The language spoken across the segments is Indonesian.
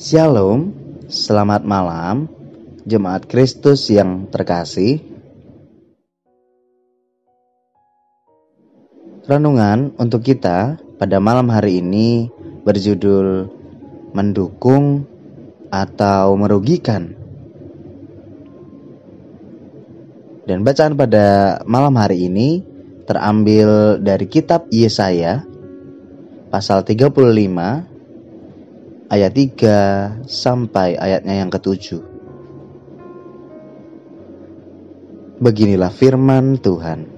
Shalom, selamat malam, jemaat Kristus yang terkasih. Renungan untuk kita pada malam hari ini berjudul "Mendukung atau Merugikan". Dan bacaan pada malam hari ini terambil dari kitab Yesaya pasal 35 ayat 3 sampai ayatnya yang ketujuh. Beginilah firman Tuhan.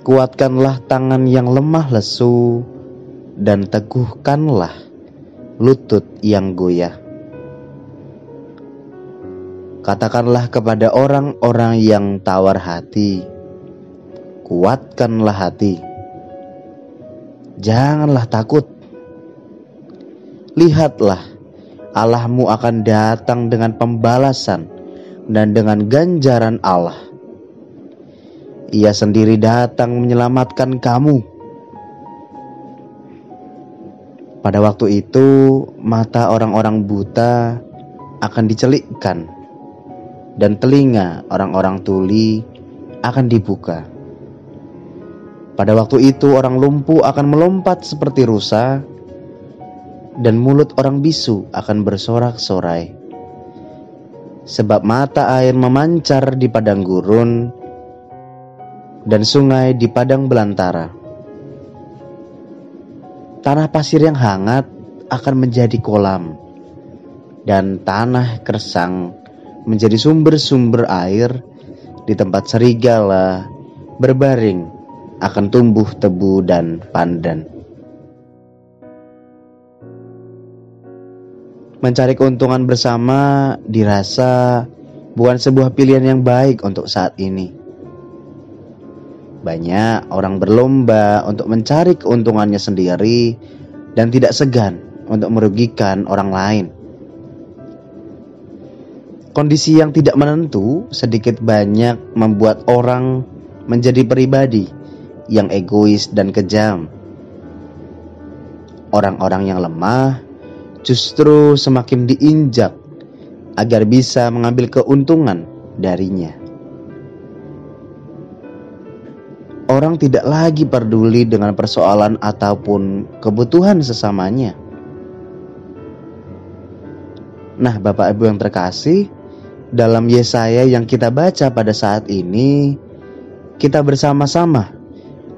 Kuatkanlah tangan yang lemah lesu dan teguhkanlah lutut yang goyah. Katakanlah kepada orang-orang yang tawar hati, kuatkanlah hati Janganlah takut. Lihatlah, Allahmu akan datang dengan pembalasan dan dengan ganjaran Allah. Ia sendiri datang menyelamatkan kamu. Pada waktu itu, mata orang-orang buta akan dicelikkan, dan telinga orang-orang tuli akan dibuka. Pada waktu itu orang lumpuh akan melompat seperti rusa dan mulut orang bisu akan bersorak-sorai. Sebab mata air memancar di padang gurun dan sungai di padang belantara. Tanah pasir yang hangat akan menjadi kolam dan tanah kersang menjadi sumber-sumber air di tempat serigala berbaring akan tumbuh tebu dan pandan. Mencari keuntungan bersama dirasa bukan sebuah pilihan yang baik untuk saat ini. Banyak orang berlomba untuk mencari keuntungannya sendiri dan tidak segan untuk merugikan orang lain. Kondisi yang tidak menentu sedikit banyak membuat orang menjadi pribadi yang egois dan kejam. Orang-orang yang lemah justru semakin diinjak agar bisa mengambil keuntungan darinya. Orang tidak lagi peduli dengan persoalan ataupun kebutuhan sesamanya. Nah, Bapak Ibu yang terkasih, dalam Yesaya yang kita baca pada saat ini, kita bersama-sama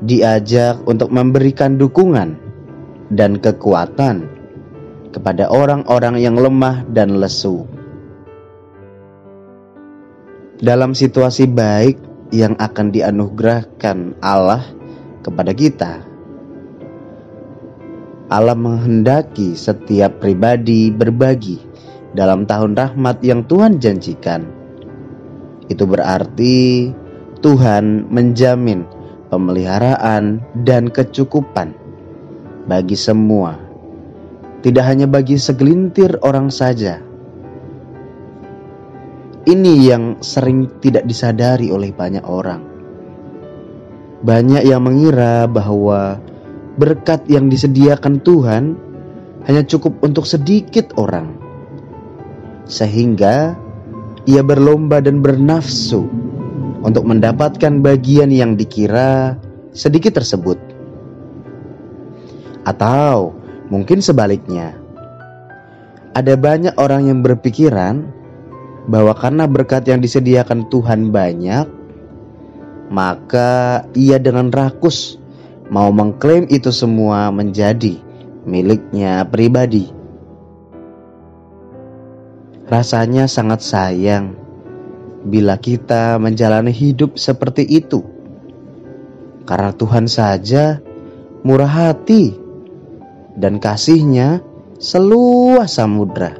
diajak untuk memberikan dukungan dan kekuatan kepada orang-orang yang lemah dan lesu. Dalam situasi baik yang akan dianugerahkan Allah kepada kita, Allah menghendaki setiap pribadi berbagi dalam tahun rahmat yang Tuhan janjikan. Itu berarti Tuhan menjamin pemeliharaan, dan kecukupan bagi semua, tidak hanya bagi segelintir orang saja. Ini yang sering tidak disadari oleh banyak orang. Banyak yang mengira bahwa berkat yang disediakan Tuhan hanya cukup untuk sedikit orang, sehingga ia berlomba dan bernafsu untuk mendapatkan bagian yang dikira sedikit tersebut. Atau mungkin sebaliknya, ada banyak orang yang berpikiran bahwa karena berkat yang disediakan Tuhan banyak, maka ia dengan rakus mau mengklaim itu semua menjadi miliknya pribadi. Rasanya sangat sayang bila kita menjalani hidup seperti itu. Karena Tuhan saja murah hati dan kasihnya seluas samudra.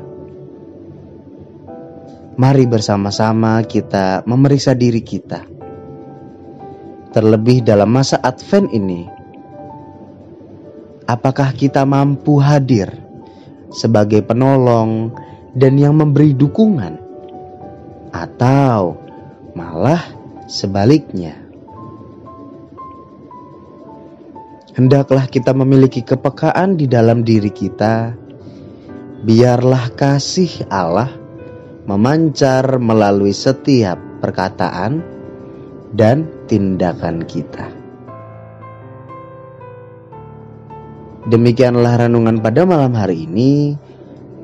Mari bersama-sama kita memeriksa diri kita. Terlebih dalam masa Advent ini, apakah kita mampu hadir sebagai penolong dan yang memberi dukungan? Atau malah sebaliknya. hendaklah kita memiliki kepekaan di dalam diri kita. Biarlah kasih Allah memancar melalui setiap perkataan dan tindakan kita. Demikianlah renungan pada malam hari ini.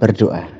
berdoa.